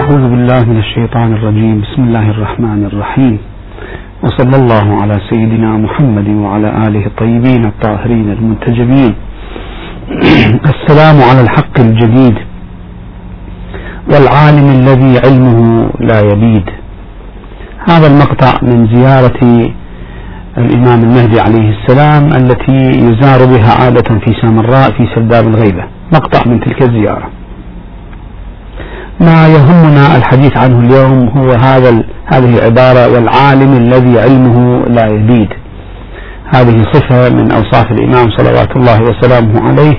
أعوذ بالله من الشيطان الرجيم. بسم الله الرحمن الرحيم. وصلى الله على سيدنا محمد وعلى آله الطيبين الطاهرين المنتجبين. السلام على الحق الجديد والعالم الذي علمه لا يبيد. هذا المقطع من زيارة الإمام المهدي عليه السلام التي يزار بها عادة في سامراء في سرداب الغيبة. مقطع من تلك الزيارة. ما يهمنا الحديث عنه اليوم هو هذا هذه العبارة والعالم الذي علمه لا يبيد. هذه صفة من أوصاف الإمام صلوات الله وسلامه عليه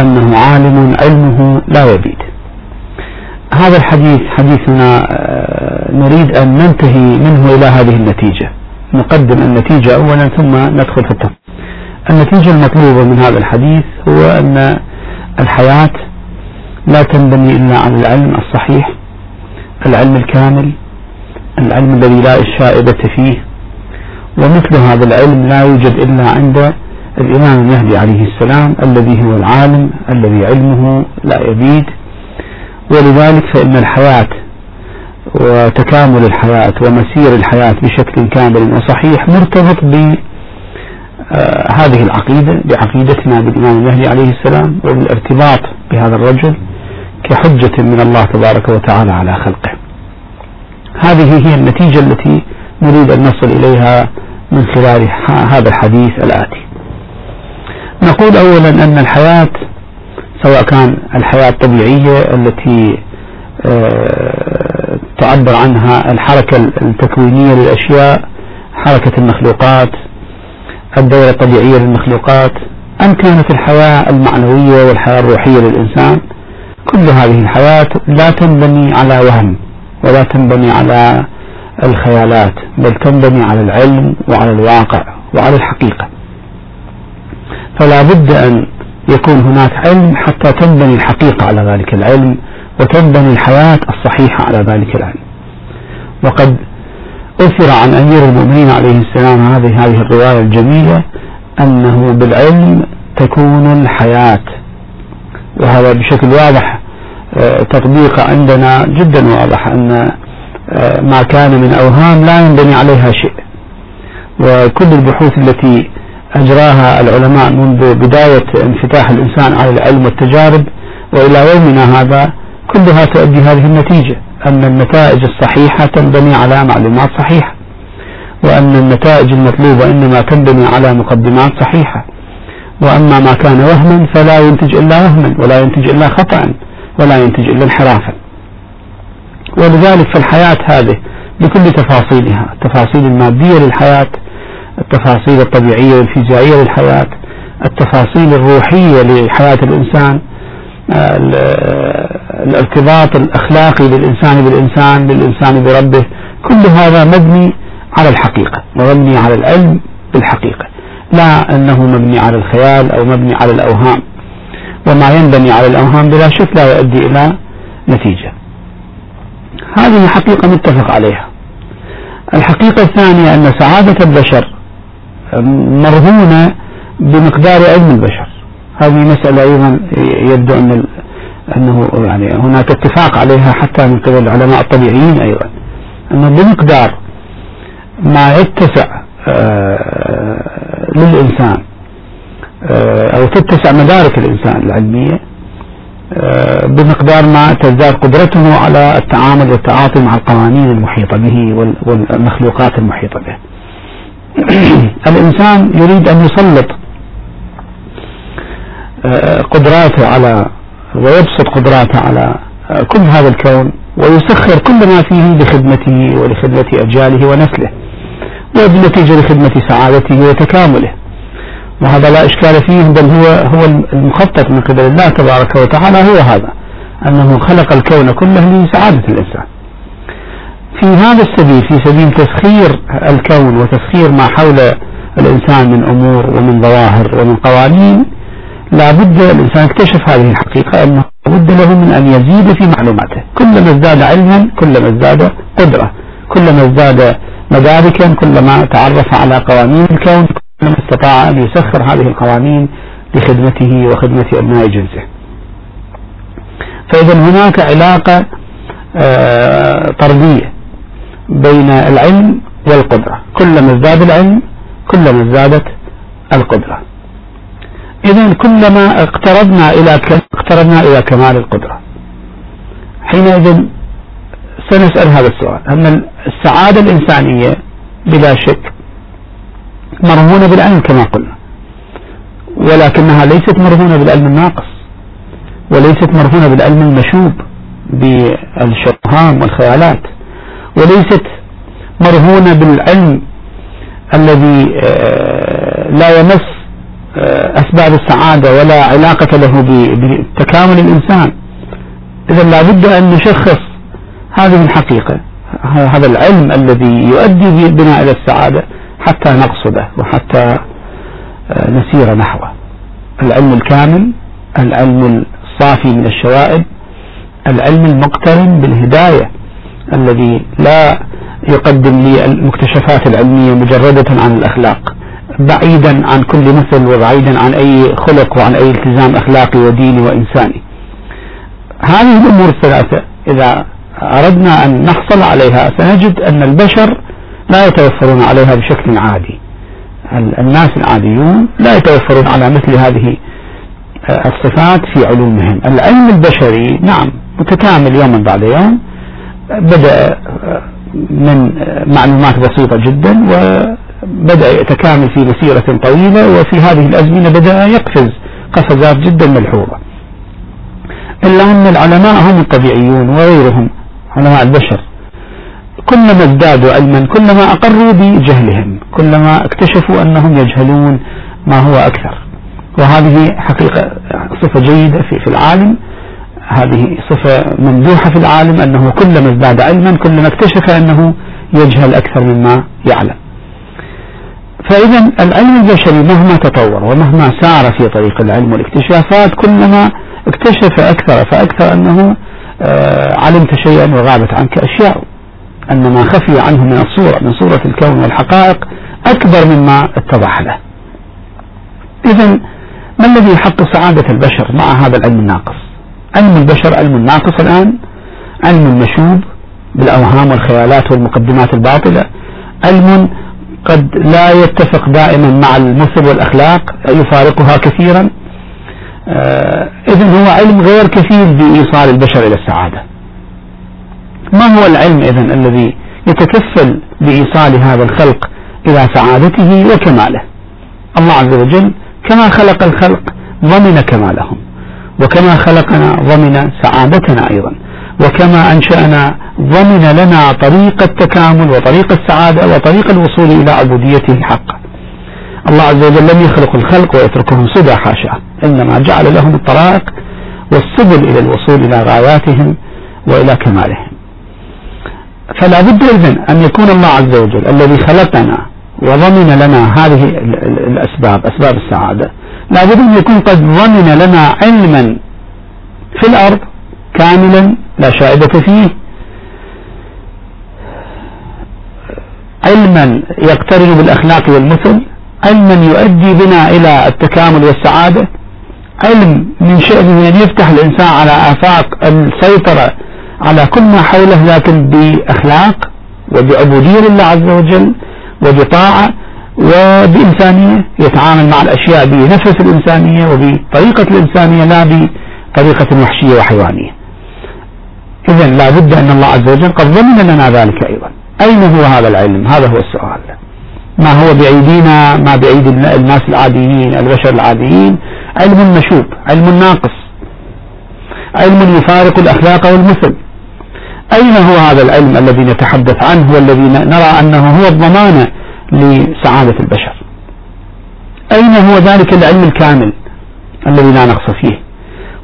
أنه عالم علمه لا يبيد. هذا الحديث حديثنا آه، نريد أن ننتهي منه إلى هذه النتيجة. نقدم النتيجة أولا ثم ندخل في التفصيل. النتيجة المطلوبة من هذا الحديث هو أن الحياة لا تنبني إلا على العلم الصحيح العلم الكامل العلم الذي لا شائبة فيه. ومثل هذا العلم لا يوجد إلا عند الإمام المهدي عليه السلام الذي هو العالم الذي علمه لا يبيد. ولذلك فإن الحياة وتكامل الحياة ومسير الحياة بشكل كامل وصحيح مرتبط ب آه، هذه العقيدة بعقيدتنا بالإمام المهدي عليه السلام وبالارتباط بهذا الرجل. كحجة من الله تبارك وتعالى على خلقه. هذه هي النتيجة التي نريد أن نصل إليها من خلال هذا الحديث الآتي. نقول أولا أن الحياة سواء كان الحياة الطبيعية التي آه، تعبر عنها الحركة التكوينية للأشياء حركة المخلوقات الدورة الطبيعية للمخلوقات أم كانت الحياة المعنوية والحياة الروحية للإنسان؟ كل هذه الحياة لا تنبني على وهم ولا تنبني على الخيالات بل تنبني على العلم وعلى الواقع وعلى الحقيقة. فلا بد أن يكون هناك علم حتى تنبني الحقيقة على ذلك العلم وتنبني الحياة الصحيحة على ذلك العلم. وقد أثر عن أمير المؤمنين عليه السلام هذه هذه الرواية الجميلة أنه بالعلم تكون الحياة وهذا بشكل واضح آه، تطبيق عندنا جدا واضح أن آه، ما كان من أوهام لا ينبني عليها شيء. وكل البحوث التي أجراها العلماء منذ بداية انفتاح الإنسان على العلم والتجارب وإلى يومنا هذا كلها تؤدي هذه النتيجة أن النتائج الصحيحة تنبني على معلومات صحيحة وأن النتائج المطلوبة إنما تنبني على مقدمات صحيحة. وأما ما كان وهما فلا ينتج إلا وهما ولا ينتج إلا خطأ ولا ينتج إلا انحرافا. ولذلك فالحياة هذه بكل تفاصيلها التفاصيل المادية للحياة التفاصيل الطبيعية والفيزيائية للحياة التفاصيل الروحية لحياة الإنسان الارتباط الأخلاقي للإنسان بالإنسان للإنسان بربه. كل هذا مبني على الحقيقة ومبني على العلم بالحقيقة. لا أنه مبني على الخيال أو مبني على الأوهام. وما ينبني على الأوهام بلا شك لا يؤدي إلى نتيجة. هذه حقيقة متفق عليها. الحقيقة الثانية أن سعادة البشر مرهونة بمقدار علم البشر. هذه مسألة أيضا يبدو أن أنه يعني هناك اتفاق عليها حتى من قبل العلماء الطبيعيين أيضا. أنه بمقدار ما يتسع آه، للإنسان. آه، أو تتسع مدارك الإنسان العلمية آه، بمقدار ما تزداد قدرته على التعامل والتعاطي مع القوانين المحيطة به والمخلوقات المحيطة به. الإنسان يريد أن يسلط قدراته على ويبسط قدراته على كل هذا الكون ويسخر كل ما فيه لخدمته ولخدمة أجياله ونسله. وبالنتيجة لخدمة سعادته وتكامله. وهذا لا إشكال فيه بل هو هو المخطط من قبل الله تبارك وتعالى هو هذا أنه خلق الكون كله لسعادة الإنسان. في هذا السبيل في سبيل تسخير الكون وتسخير ما حول الإنسان من أمور ومن ظواهر ومن قوانين لا بد الإنسان اكتشف هذه الحقيقة أنه بد له من أن يزيد في معلوماته. كلما ازداد علما كلما ازداد قدرة كلما ازداد مداركا كلما تعرف على قوانين الكون كلما استطاع أن يسخر هذه القوانين لخدمته وخدمة أبناء جنسه. فإذا هناك علاقة آه، طردية بين العلم والقدرة. كلما ازداد العلم كلما ازدادت القدرة. إذا كلما اقتربنا إلى اقتربنا إلى كمال القدرة. حينئذ سنسأل هذا السؤال. أن السعادة الإنسانية بلا شك مرهونة بالعلم كما قلنا. ولكنها ليست مرهونة بالعلم الناقص وليست مرهونة بالعلم المشوب بالشبهام والخيالات وليست مرهونة بالعلم الذي آه، لا يمس آه، أسباب السعادة ولا علاقة له بتكامل الإنسان. إذا لابد أن نشخص هذه الحقيقة هذا العلم الذي يؤدي بنا إلى السعادة حتى نقصده وحتى آه، نسير نحوه. العلم الكامل العلم الصافي من الشوائب العلم المقترن بالهداية الذي لا يقدم لي المكتشفات العلمية مجردة عن الأخلاق بعيدا عن كل مثل وبعيدا عن أي خلق وعن أي التزام أخلاقي وديني وإنساني. هذه الأمور الثلاثة إذا أردنا أن نحصل عليها. سنجد أن البشر لا يتوفرون عليها بشكل عادي. الناس العاديون لا يتوفرون على مثل هذه الصفات في علومهم. العلم البشري نعم متكامل يوما بعد يوم. بدأ من معلومات بسيطة جدا وبدأ يتكامل في مسيرة طويلة وفي هذه الأزمنة بدأ يقفز قفزات جدا ملحوظة. إلا أن العلماء هم الطبيعيون وغيرهم. علماء البشر كلما ازدادوا علما كلما أقروا بجهلهم كلما اكتشفوا أنهم يجهلون ما هو أكثر. وهذه حقيقة صفة جيدة في, في العالم. هذه صفة ممدوحة في العالم أنه كلما ازداد علما كلما اكتشف أنه يجهل أكثر مما يعلم. فإذا العلم البشري مهما تطور ومهما سار في طريق العلم والاكتشافات كلما اكتشف أكثر فأكثر أنه علمت شيئا وغابت عنك أشياء. أن ما خفي عنه من الصورة من صورة الكون والحقائق أكبر مما اتضح له. إذا ما الذي يحقق سعادة البشر مع هذا العلم الناقص؟ علم البشر علم ناقص الآن. علم مشوب بالأوهام والخيالات والمقدمات الباطلة. علم قد لا يتفق دائما مع المثل والأخلاق يفارقها كثيرا. آه إذن هو علم غير كفيل بإيصال البشر إلى السعادة. ما هو العلم إذن الذي يتكفل بإيصال هذا الخلق إلى سعادته وكماله؟ الله عز وجل كما خلق الخلق ضمن كمالهم وكما خلقنا ضمن سعادتنا أيضا وكما أنشأنا ضمن لنا طريق التكامل وطريق السعادة وطريق الوصول إلى عبوديته الحقة الله عز وجل لم يخلق الخلق ويتركهم سدى حاشا. إنما جعل لهم الطرائق والسبل إلى الوصول إلى غاياتهم وإلى كمالهم. فلا بد إذن أن يكون الله عز وجل الذي خلقنا وضمن لنا هذه الأسباب أسباب السعادة. لا بد أن يكون قد ضمن لنا علما في الأرض كاملا لا شائبة فيه. علما يقترن بالأخلاق والمثل. علما يؤدي بنا إلى التكامل والسعادة. علم من شأنه أن يفتح الإنسان على آفاق السيطرة على كل ما حوله لكن بأخلاق وبعبودية لله عز وجل وبطاعة وبإنسانية يتعامل مع الأشياء بنفس الإنسانية وبطريقة الإنسانية لا بطريقة وحشية وحيوانية. إذا لا بد أن الله عز وجل قد ضمن لنا ذلك أيضا. أين هو هذا العلم؟ هذا هو السؤال. ما هو بأيدينا ما بأيدي الناس العاديين البشر العاديين. علم مشوب علم ناقص. علم يفارق الأخلاق والمثل. أين هو هذا العلم الذي نتحدث عنه والذي نرى أنه هو الضمانة لسعادة البشر؟ أين هو ذلك العلم الكامل الذي لا نقص فيه؟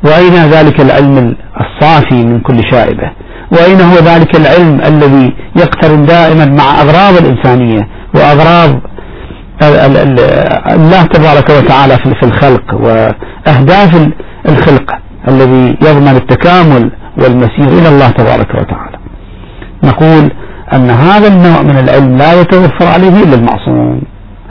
وأين ذلك العلم الصافي من كل شائبة؟ وأين هو ذلك العلم الذي يقترن دائما مع أغراض الإنسانية وأغراض الله تبارك وتعالى في الخلق وأهداف الخلق الذي يضمن التكامل والمسير إلى الله تبارك وتعالى. نقول أن هذا النوع من العلم لا يتوفر عليه إلا المعصوم.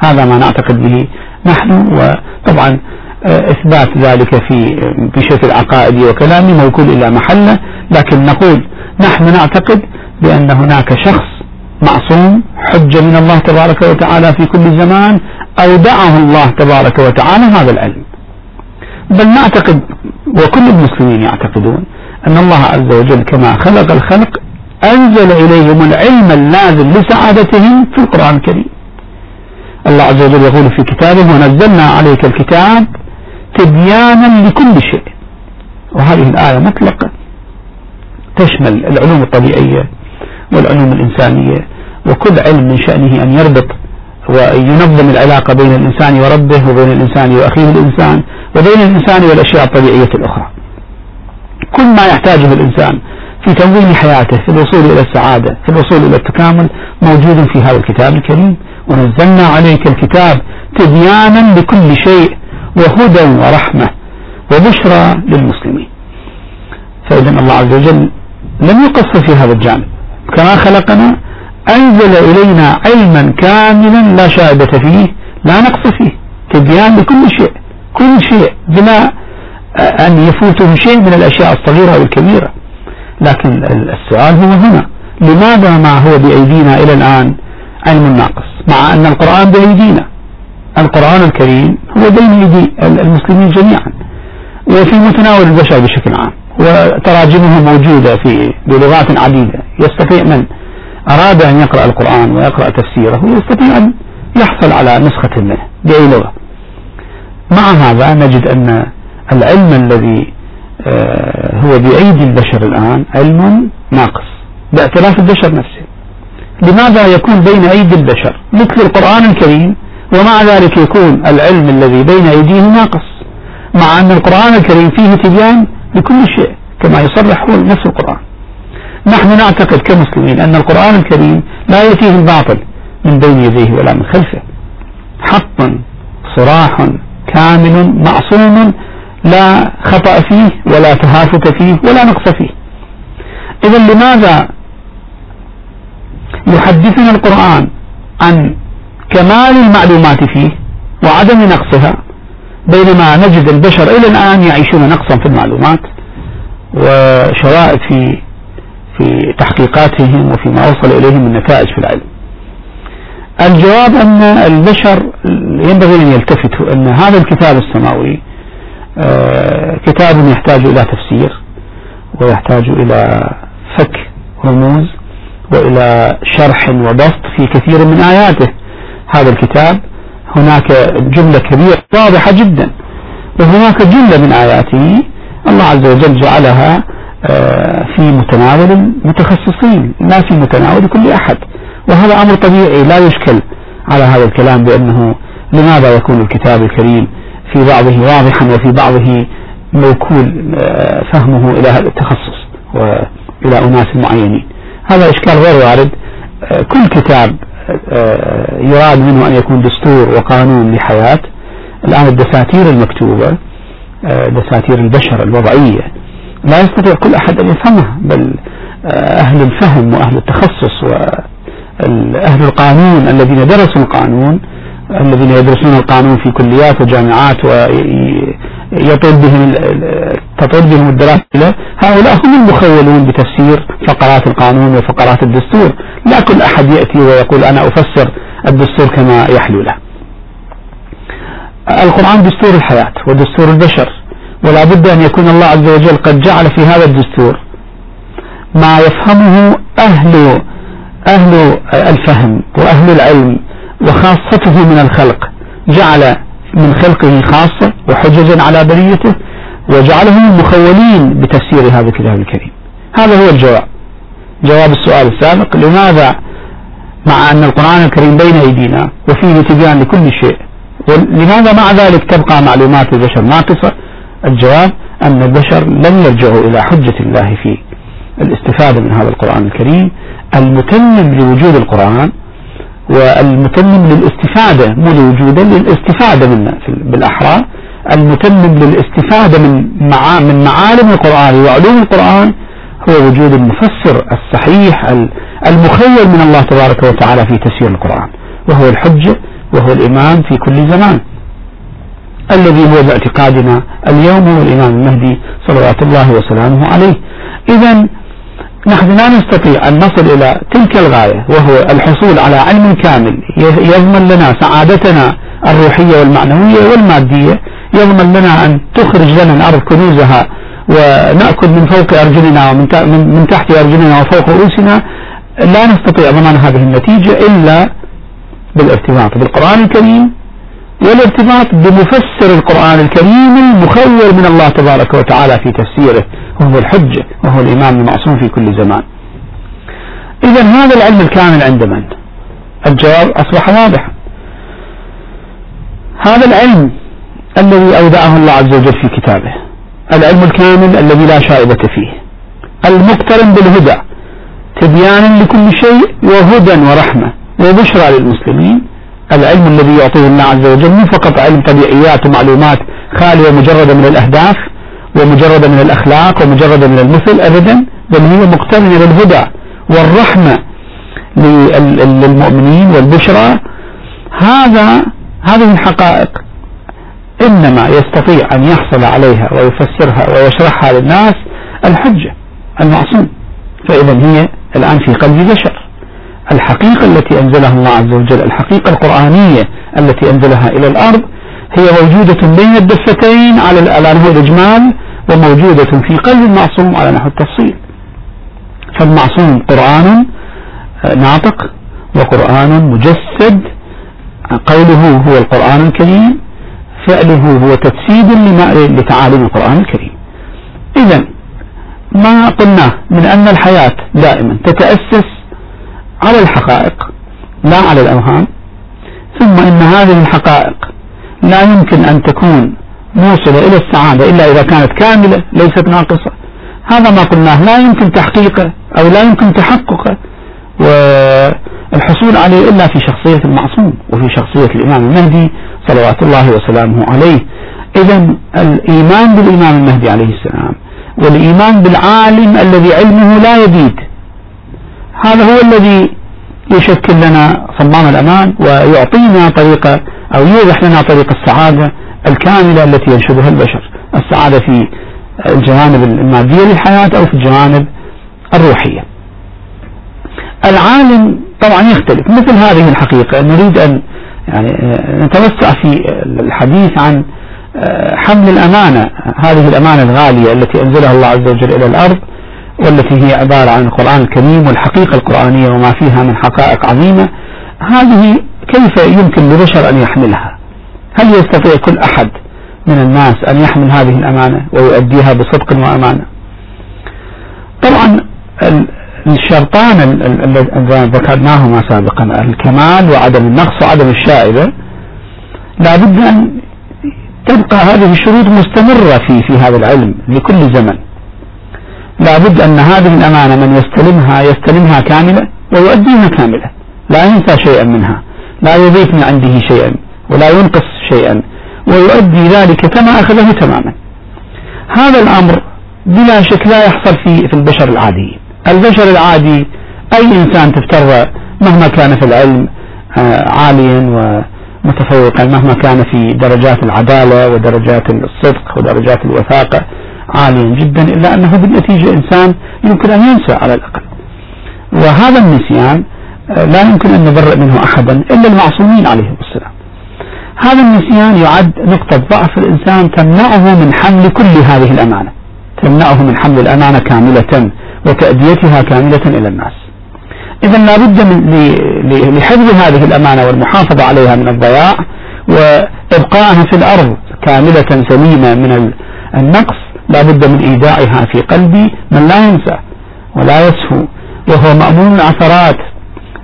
هذا ما نعتقد به نحن وطبعا إثبات ذلك في بشكل عقائدي وكلامي موكول إلى محله. لكن نقول نحن نعتقد بأن هناك شخص معصوم حجة من الله تبارك وتعالى في كل زمان أودعه الله تبارك وتعالى هذا العلم. بل نعتقد وكل المسلمين يعتقدون أن الله عز وجل كما خلق الخلق أنزل إليهم العلم اللازم لسعادتهم في القرآن الكريم. الله عز وجل يقول في كتابه ونزلنا عليك الكتاب تبيانا لكل شيء. وهذه الآية مطلقة. تشمل العلوم الطبيعية والعلوم الإنسانية وكل علم من شأنه أن يربط وينظم العلاقة بين الإنسان وربه وبين الإنسان وأخيه الإنسان وبين الإنسان والأشياء الطبيعية الأخرى. كل ما يحتاجه الإنسان في تنظيم حياته في الوصول إلى السعادة في الوصول إلى التكامل موجود في هذا الكتاب الكريم. ونزلنا عليك الكتاب تبيانا لكل شيء. وهدى ورحمة وبشرى للمسلمين. فإذا الله عز وجل لم يقصر في هذا الجانب. كما خلقنا أنزل إلينا علما كاملا لا شائبة فيه لا نقص فيه تبيان لكل شيء كل شيء بلا أن يفوته شيء من الأشياء الصغيرة والكبيرة. لكن السؤال هو هنا لماذا ما هو بأيدينا إلى الآن علم ناقص مع أن القرآن بأيدينا. القرآن الكريم هو بين أيدي المسلمين جميعا وفي متناول البشر بشكل عام وتراجمه موجودة في بلغات عديدة. يستطيع من أراد أن يقرأ القرآن ويقرأ تفسيره يستطيع أن يحصل على نسخة منه بأي لغة. مع هذا نجد أن العلم الذي آه، هو بأيدي البشر الآن علم ناقص بأعتراف البشر نفسه. لماذا يكون بين أيدي البشر؟ مثل القرآن الكريم ومع ذلك يكون العلم الذي بين أيديه ناقص. مع أن القرآن الكريم فيه تبيان لكل شيء كما يصرح هو نفس القرآن. نحن نعتقد كمسلمين أن القرآن الكريم لا يأتيه الباطل من بين يديه ولا من خلفه. حق صراح كامل معصوم لا خطأ فيه ولا تهافت فيه ولا نقص فيه. إذا لماذا يحدثنا القرآن عن كمال المعلومات فيه وعدم نقصها بينما نجد البشر إلى الآن يعيشون نقصا في المعلومات وشوائب في في تحقيقاتهم وفيما وصل إليه من نتائج في العلم. الجواب أن البشر ينبغي أن يلتفتوا أن هذا الكتاب السماوي آه، كتاب يحتاج إلى تفسير ويحتاج إلى فك رموز وإلى شرح وبسط في كثير من آياته. هذا الكتاب هناك جملة كبيرة واضحة جدا وهناك جملة من آياته الله عز وجل جعلها آه، في متناول المتخصصين لا في متناول كل أحد. وهذا أمر طبيعي لا يشكل على هذا الكلام بأنه لماذا يكون الكتاب الكريم في بعضه واضحا وفي بعضه موكول آه، فهمه إلى هذا التخصص وإلى أناس معينين. هذا إشكال غير وارد. آه، كل كتاب يراد منه أن يكون دستور وقانون لحياة. الآن الدساتير المكتوبة دساتير البشر الوضعية لا يستطيع كل أحد أن يفهمها بل آه، أهل الفهم وأهل التخصص وأهل القانون الذين درسوا القانون الذين يدرسون القانون في كليات وجامعات ويطول بهم تطول بهم الدراسة هؤلاء هم المخولون بتفسير فقرات القانون وفقرات الدستور. لا كل أحد يأتي ويقول أنا أفسر الدستور كما يحلو له. القرآن دستور الحياة ودستور البشر. ولا بد أن يكون الله عز وجل قد جعل في هذا الدستور ما يفهمه أهل أهل الفهم وأهل العلم وخاصته من الخلق. جعل من خلقه خاصة وحججا على بريته وجعلهم مخولين بتفسير هذا الكتاب الكريم. هذا هو الجواب. جواب السؤال السابق لماذا مع أن القرآن الكريم بين أيدينا وفيه تبيان لكل شيء؟ لماذا مع ذلك تبقى معلومات البشر ناقصة؟ الجواب أن البشر لم يرجعوا إلى حجة الله في الاستفادة من هذا القرآن الكريم المتمم لوجود القرآن والمتمم للاستفادة مو لوجوده للاستفادة منه بالأحرى المتمم للاستفادة من من معالم القرآن وعلوم القرآن هو وجود المفسر الصحيح المخير من الله تبارك وتعالى في تفسير القرآن وهو الحجة وهو الإمام في كل زمان. الذي هو باعتقادنا اليوم هو الإمام المهدي صلوات الله وسلامه عليه. إذا نحن لا نستطيع أن نصل إلى تلك الغاية وهو الحصول على علم كامل يضمن لنا سعادتنا الروحية والمعنوية والمادية يضمن لنا أن تخرج لنا الأرض كنوزها ونأكل من فوق أرجلنا ومن من تحت أرجلنا وفوق رؤوسنا. لا نستطيع ضمان هذه النتيجة إلا بالارتباط بالقرآن الكريم والارتباط بمفسر القرآن الكريم المخول من الله تبارك وتعالى في تفسيره. وهو الحجة وهو الإمام المعصوم في كل زمان. إذا هذا العلم الكامل عند من؟ الجواب أصبح واضحا هذا العلم الذي أودعه الله عز وجل في كتابه العلم الكامل الذي لا شائبة فيه المقترن بالهدى تبيانا لكل شيء وهدى ورحمة وبشرى للمسلمين. العلم الذي يعطيه الله عز وجل مو فقط علم طبيعيات ومعلومات خالية مجردة من الأهداف ومجردة من الأخلاق ومجردة من المثل أبدا بل هي مقترنة بالهدى والرحمة للمؤمنين والبشرى. هذا هذه الحقائق إنما يستطيع أن يحصل عليها ويفسرها ويشرحها للناس الحجة المعصوم. فإذا هي الآن في قلب بشر. الحقيقة التي أنزلها الله عز وجل الحقيقة القرآنية التي أنزلها إلى الأرض هي موجودة بين الدفتين على نحو الإجمال وموجودة في قلب المعصوم على نحو التفصيل. فالمعصوم قرآن ناطق وقرآن مجسد. قوله هو القرآن الكريم فعله هو تجسيد لتعاليم القرآن الكريم. إذا ما قلناه من أن الحياة دائما تتأسس على الحقائق لا على الأوهام. ثم إن هذه الحقائق لا يمكن أن تكون موصلة إلى السعادة إلا إذا كانت كاملة ليست ناقصة. هذا ما قلناه لا يمكن تحقيقه أو لا يمكن تحققه. والحصول عليه إلا في شخصية المعصوم وفي شخصية الإمام المهدي صلوات الله وسلامه عليه. إذا الإيمان بالإمام المهدي عليه السلام والإيمان بالعالم الذي علمه لا يبيد هذا هو الذي يشكل لنا صمام الأمان ويعطينا طريقة أو يوضح لنا طريق السعادة الكاملة التي ينشدها البشر السعادة في الجوانب المادية للحياة أو في الجوانب الروحية. العالم طبعا يختلف مثل هذه الحقيقة. نريد أن يعني نتوسع في الحديث عن حمل الأمانة هذه الأمانة الغالية التي أنزلها الله عز وجل إلى الأرض والتي هي عبارة عن القرآن الكريم والحقيقة القرآنية وما فيها من حقائق عظيمة. هذه كيف يمكن لبشر أن يحملها؟ هل يستطيع كل أحد من الناس أن يحمل هذه الأمانة ويؤديها بصدق وأمانة؟ طبعا الشرطان الذي ذكرناهما سابقا الكمال وعدم النقص وعدم الشائبة لابد أن تبقى هذه الشروط مستمرة في في هذا العلم لكل زمن. لابد أن هذه الأمانة من يستلمها يستلمها كاملة ويؤديها كاملة لا ينسى شيئا منها لا يضيف من عنده شيئا ولا ينقص شيئا ويؤدي ذلك كما أخذه تماما. هذا الأمر بلا شك لا يحصل في في البشر العادي البشر العادي أي إنسان تفتر مهما كان في العلم آه، عاليا ومتفوقا مهما كان في درجات العدالة ودرجات الصدق ودرجات الوثاقة عاليا جدا إلا أنه بالنتيجة إنسان يمكن أن ينسى على الأقل. وهذا النسيان آه، لا يمكن أن نبرئ منه أحدا إلا المعصومين عليهم السلام. هذا النسيان يعد نقطة ضعف الإنسان تمنعه من حمل كل هذه الأمانة. تمنعه من حمل الأمانة كاملة وتأديتها كاملة إلى الناس. إذا لابد من لحفظ هذه الأمانة والمحافظة عليها من الضياع وإبقائها في الأرض كاملة سليمة من النقص. لابد من إيداعها في قلب من لا ينسى ولا يسهو وهو مأمون العثرات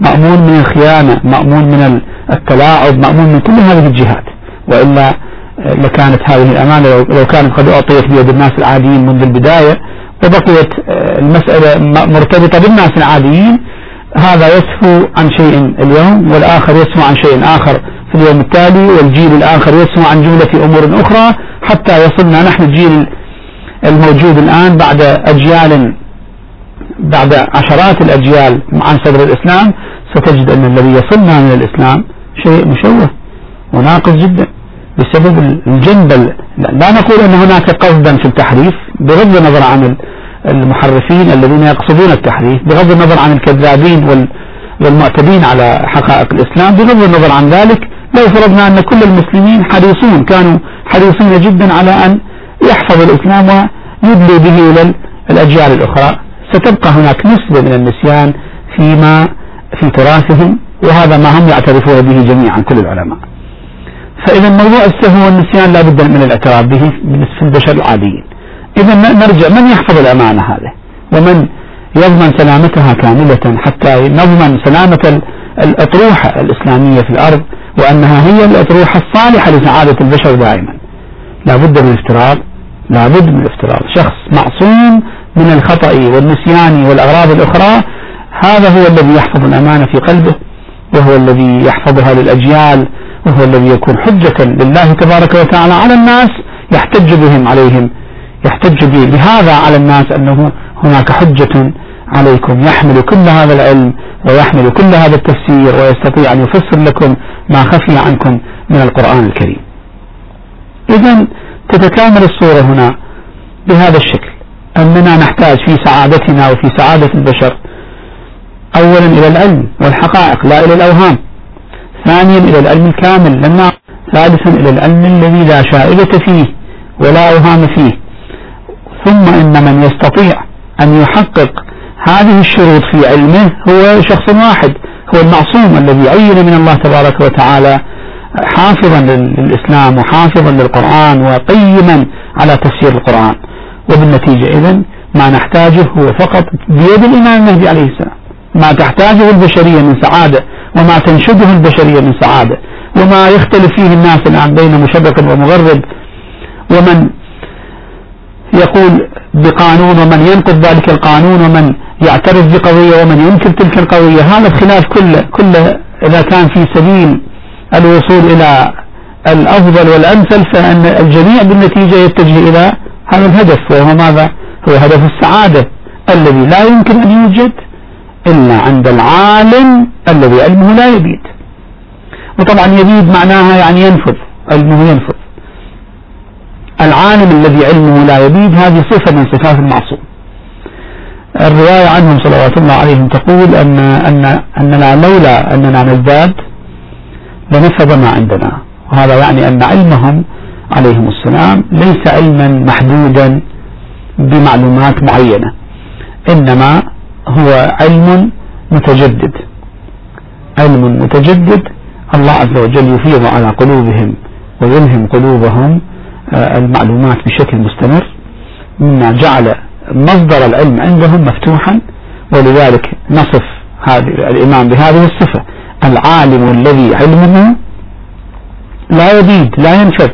مأمون من الخيانة مأمون من التلاعب مأمون من كل هذه الجهات. وإلا لكانت هذه الأمانة لو كانت قد أعطيت بيد الناس العاديين منذ البداية وبقيت المسألة مرتبطة بالناس العاديين هذا يسهو عن شيء اليوم والآخر يسهو عن شيء آخر في اليوم التالي والجيل الآخر يسهو عن جملة أمور أخرى حتى يصلنا نحن الجيل الموجود الآن بعد أجيال بعد عشرات الأجيال عن صدر الإسلام ستجد أن الذي يصلنا من الإسلام شيء مشوه وناقص جدا بسبب الجنب لا نقول أن هناك قصدا في التحريف بغض النظر عن المحرفين الذين يقصدون التحريف بغض النظر عن الكذابين والمعتدين على حقائق الإسلام بغض النظر عن ذلك لو فرضنا أن كل المسلمين حريصون كانوا حريصين جدا على أن يحفظ الإسلام ويدلي به إلى الأجيال الأخرى. ستبقى هناك نسبة من النسيان فيما في تراثهم وهذا ما هم يعترفون به جميعا كل العلماء. فإذا موضوع السهو والنسيان لا بد من الاعتراف به بالنسبة للبشر العاديين. إذا نرجع من يحفظ الأمانة هذه؟ ومن يضمن سلامتها كاملة حتى نضمن سلامة الأطروحة الإسلامية في الأرض وأنها هي الأطروحة الصالحة لسعادة البشر دائما. لا بد من الافتراض لا بد من الافتراض شخص معصوم من الخطأ والنسيان والأغراض الأخرى هذا هو الذي يحفظ الأمانة في قلبه وهو الذي يحفظها للأجيال وهو الذي يكون حجة لله تبارك وتعالى على الناس يحتج بهم عليهم يحتج بهذا على الناس أنه هناك حجة عليكم يحمل كل هذا العلم ويحمل كل هذا التفسير ويستطيع أن يفسر لكم ما خفي عنكم من القرآن الكريم. إذا تتكامل الصورة هنا بهذا الشكل. أننا نحتاج في سعادتنا وفي سعادة البشر. أولا إلى العلم والحقائق لا إلى الأوهام. ثانيا إلى العلم الكامل لما ثالثا إلى العلم الذي لا شائبة فيه ولا أوهام فيه. ثم إن من يستطيع أن يحقق هذه الشروط في علمه هو شخص واحد هو المعصوم الذي عين من الله تبارك وتعالى حافظا للإسلام وحافظا للقرآن وقيما على تفسير القرآن. وبالنتيجة إذن ما نحتاجه هو فقط بيد الإمام المهدي عليه السلام. ما تحتاجه البشرية من سعادة وما تنشده البشرية من سعادة وما يختلف فيه الناس الآن بين مشرق ومغرب ومن يقول بقانون ومن ينقض ذلك القانون ومن يعترف بقضية ومن ينكر تلك القضية. هذا الخلاف كله كله إذا كان في سبيل الوصول إلى الأفضل والأمثل فأن الجميع بالنتيجة يتجه إلى هذا الهدف وهو ماذا؟ هو هدف السعادة الذي لا يمكن أن يوجد إلا عند العالم الذي علمه لا يبيد. وطبعا يبيد معناها يعني ينفذ علمه ينفذ. العالم الذي علمه لا يبيد هذه صفة من صفات المعصوم. الرواية عنهم صلوات الله عليهم تقول أن أن أننا لولا أننا نزداد لنفذ ما عندنا. وهذا يعني أن علمهم عليهم السلام ليس علما محدودا بمعلومات معينة إنما هو علم متجدد. علم متجدد الله عز وجل يفيض على قلوبهم ويلهم قلوبهم آه، المعلومات بشكل مستمر مما جعل مصدر العلم عندهم مفتوحا ولذلك نصف هذه الإمام بهذه الصفة. العالم الذي علمه لا يبيد لا ينفذ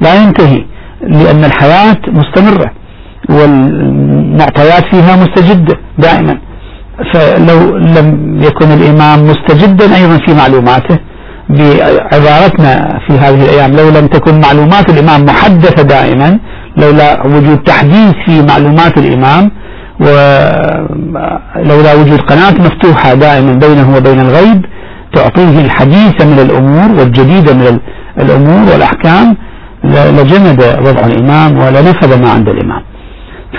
لا ينتهي لأن الحياة مستمرة والمعطيات فيها مستجدة دائما. فلو لم يكن الإمام مستجدا أيضا في معلوماته بعبارتنا في هذه الأيام لو لم تكن معلومات الإمام محدثة دائما لولا وجود تحديث في معلومات الإمام ولولا وجود قناة مفتوحة دائما بينه وبين الغيب تعطيه الحديث من الأمور والجديد من الأمور والأحكام لجمد وضع الإمام ولنفذ ما عند الإمام.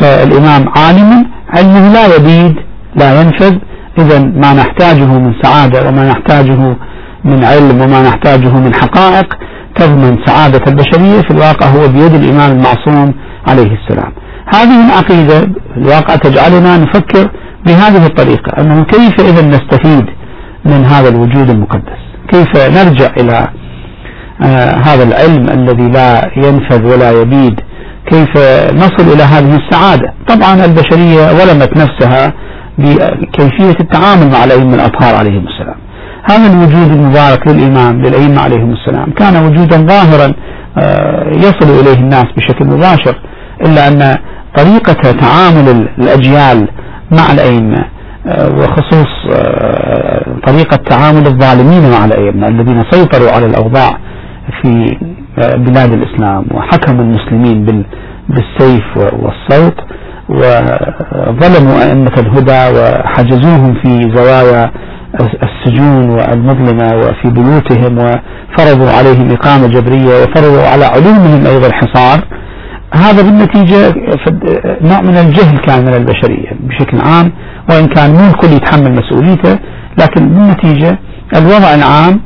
فالإمام عالم علمه لا يبيد لا ينفذ. إذا ما نحتاجه من سعادة وما نحتاجه من علم وما نحتاجه من حقائق تضمن سعادة البشرية في الواقع هو بيد الإمام المعصوم عليه السلام. هذه العقيدة الواقع تجعلنا نفكر بهذه الطريقة أنه كيف إذا نستفيد من هذا الوجود المقدس؟ كيف نرجع إلى هذا العلم الذي لا ينفذ ولا يبيد كيف نصل إلى هذه السعادة؟ طبعا البشرية ظلمت نفسها بكيفية التعامل مع الأئمة الأطهار عليهم السلام. هذا الوجود المبارك للإمام للأئمة عليهم السلام. كان وجودا ظاهرا آه، يصل إليه الناس بشكل مباشر إلا أن طريقة تعامل الأجيال مع الأئمة آه، وخصوص آه، طريقة تعامل الظالمين مع الأئمة الذين سيطروا على الأوضاع في بلاد الإسلام وحكموا المسلمين بالسيف والصوت وظلموا أئمة الهدى وحجزوهم في زوايا السجون والمظلمة وفي بيوتهم وفرضوا عليهم إقامة جبرية وفرضوا على علومهم أيضا الحصار. هذا بالنتيجة نوع من الجهل كان من البشرية بشكل عام وإن كان مو الكل يتحمل مسؤوليته لكن بالنتيجة الوضع العام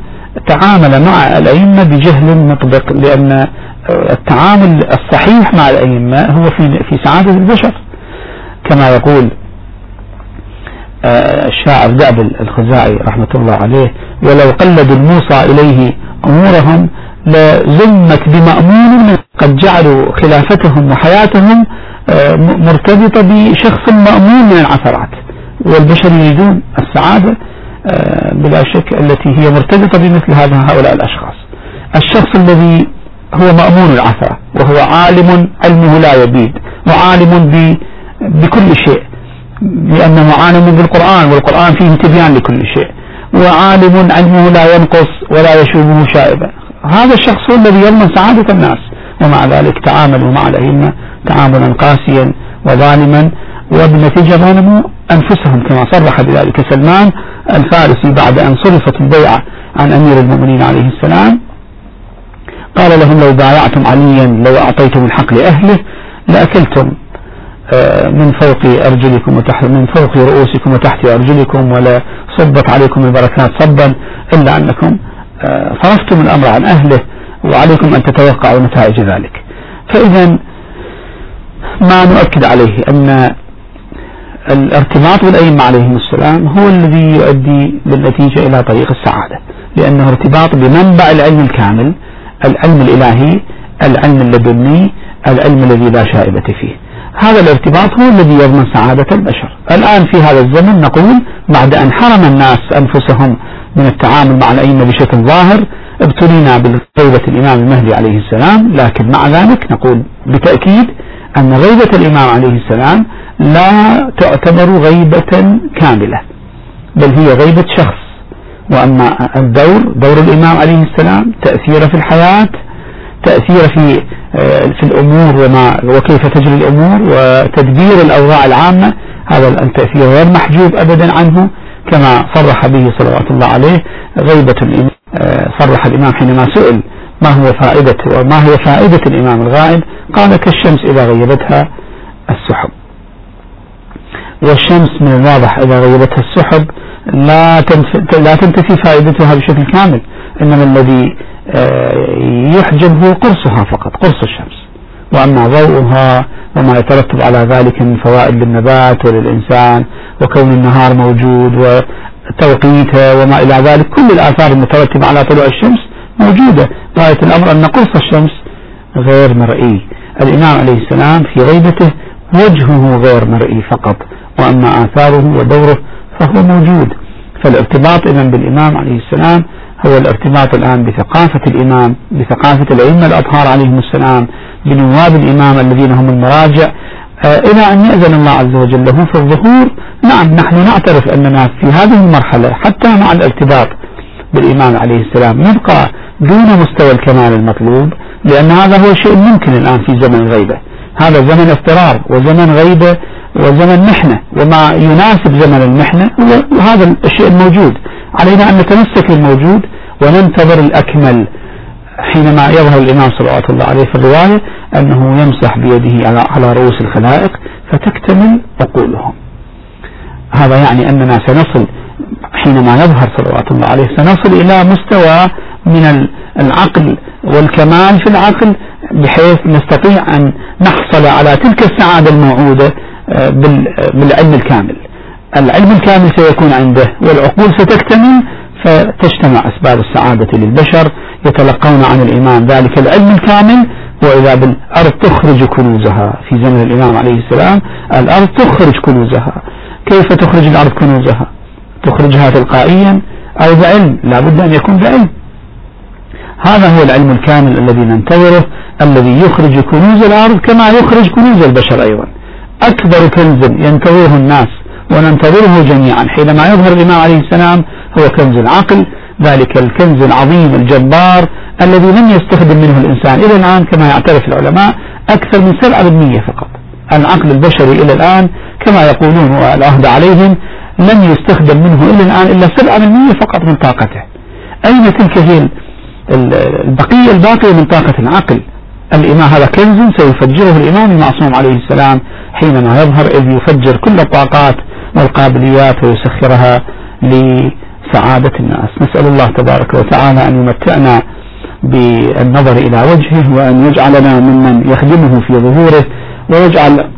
تعامل مع الأئمة بجهل مطبق لأن التعامل الصحيح مع الأئمة هو في في سعادة البشر. كما يقول آه، الشاعر دعب الخزاعي رحمة الله عليه ولو قلدوا الموصى إليه أمورهم لزمت بمأمون قد جعلوا خلافتهم وحياتهم آه، مرتبطة بشخص مأمون من العثرات. والبشر يريدون السعادة. بلا شك التي هي مرتبطة بمثل هذا هؤلاء الأشخاص. الشخص الذي هو مأمون العثرة وهو عالم علمه لا يبيد وعالم بكل شيء لأنه عالم بالقرآن والقرآن فيه تبيان لكل شيء وعالم علمه لا ينقص ولا يشوبه شائبا. هذا الشخص هو الذي يضمن سعادة الناس ومع ذلك تعاملوا مع الأئمة تعاملا قاسيا وظالما وبالنتيجة ظلموا أنفسهم كما صرح بذلك سلمان الفارسي بعد أن صرفت البيعة عن أمير المؤمنين عليه السلام قال لهم لو بايعتم عليا لو أعطيتم الحق لأهله لأكلتم آه، من فوق أرجلكم وتحت من فوق رؤوسكم وتحت أرجلكم ولا صبت عليكم البركات صبا إلا أنكم آه، صرفتم الأمر عن أهله وعليكم أن تتوقعوا نتائج ذلك. فإذا ما نؤكد عليه أن الارتباط بالأئمة عليهم السلام هو الذي يؤدي بالنتيجة إلى طريق السعادة لأنه ارتباط بمنبع العلم الكامل العلم الإلهي العلم اللدني العلم الذي لا شائبة فيه. هذا الارتباط هو الذي يضمن سعادة البشر. الآن في هذا الزمن نقول بعد أن حرم الناس أنفسهم من التعامل مع الأئمة بشكل ظاهر ابتلينا بغيبة الإمام المهدي عليه السلام لكن مع ذلك نقول بتأكيد أن غيبة الإمام عليه السلام لا تعتبر غيبة كاملة بل هي غيبة شخص. وأما الدور دور الإمام عليه السلام تأثيره في الحياة تأثيره في آه، في الأمور وما وكيف تجري الأمور وتدبير الأوضاع العامة. هذا التأثير غير محجوب أبدا عنه كما صرح به صلوات الله عليه غيبة الإمام آه، صرح الإمام حينما سئل ما هو فائدة وما هي فائدة الإمام الغائب؟ قال كالشمس إذا غيبتها السحب. والشمس من الواضح إذا غيبتها السحب لا لا تنتفي فائدتها بشكل كامل إنما الذي آه، يحجب هو قرصها فقط قرص الشمس. وأما ضوءها وما يترتب على ذلك من فوائد للنبات وللإنسان وكون النهار موجود وتوقيته وما إلى ذلك كل الآثار المترتبة على طلوع الشمس موجودة. غاية الأمر أن قرص الشمس غير مرئي. الإمام عليه السلام في غيبته وجهه غير مرئي فقط. وأما آثاره ودوره فهو موجود. فالارتباط إذا بالإمام عليه السلام هو الارتباط الآن بثقافة الإمام بثقافة الأئمة الأطهار عليهم السلام بنواب الإمام الذين هم المراجع. آه، إلى أن يأذن الله عز وجل له في الظهور. نعم نحن نعترف أننا في هذه المرحلة حتى مع الارتباط. بالإمام عليه السلام نبقى دون مستوى الكمال المطلوب لأن هذا هو شيء ممكن الآن في زمن الغيبة هذا زمن اضطرار وزمن غيبة وزمن محنة وما يناسب زمن المحنة هو هذا الشيء الموجود. علينا أن نتمسك بالموجود وننتظر الأكمل حينما يظهر الإمام صلى الله عليه في الرواية أنه يمسح بيده على رؤوس الخلائق فتكتمل عقولهم. هذا يعني أننا سنصل حينما يظهر صلوات الله عليه سنصل إلى مستوى من العقل والكمال في العقل بحيث نستطيع أن نحصل على تلك السعادة الموعودة آه، بالعلم الكامل. العلم الكامل سيكون عنده والعقول ستكتمل فتجتمع أسباب السعادة للبشر يتلقون عن الإمام ذلك العلم الكامل وإذا بالأرض تخرج كنوزها. في زمن الإمام عليه السلام الأرض تخرج كنوزها. كيف تخرج الأرض كنوزها؟ تخرجها تلقائيا أو بعلم لا بد أن يكون بعلم. هذا هو العلم الكامل الذي ننتظره الذي يخرج كنوز الأرض كما يخرج كنوز البشر أيضا. أكبر كنز ينتظره الناس وننتظره جميعا. حينما يظهر الإمام عليه السلام هو كنز العقل ذلك الكنز العظيم الجبار الذي لم يستخدم منه الإنسان إلى الآن كما يعترف العلماء أكثر من 7% فقط. العقل البشري إلى الآن كما يقولون والعهد عليهم لم يستخدم منه إلا الآن إلا 7% فقط من طاقته. أين تلك هي البقية الباقية من طاقة العقل؟ الإمام هذا كنز سيفجره الإمام المعصوم عليه السلام حينما يظهر إذ يفجر كل الطاقات والقابليات ويسخرها لسعادة الناس. نسأل الله تبارك وتعالى أن يمتعنا بالنظر إلى وجهه وأن يجعلنا ممن يخدمه في ظهوره ويجعل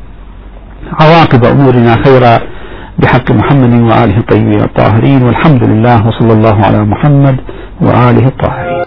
عواقب أمورنا خيرا بحق محمد وآله الطيبين الطاهرين والحمد لله وصلى الله على محمد وآله الطاهرين.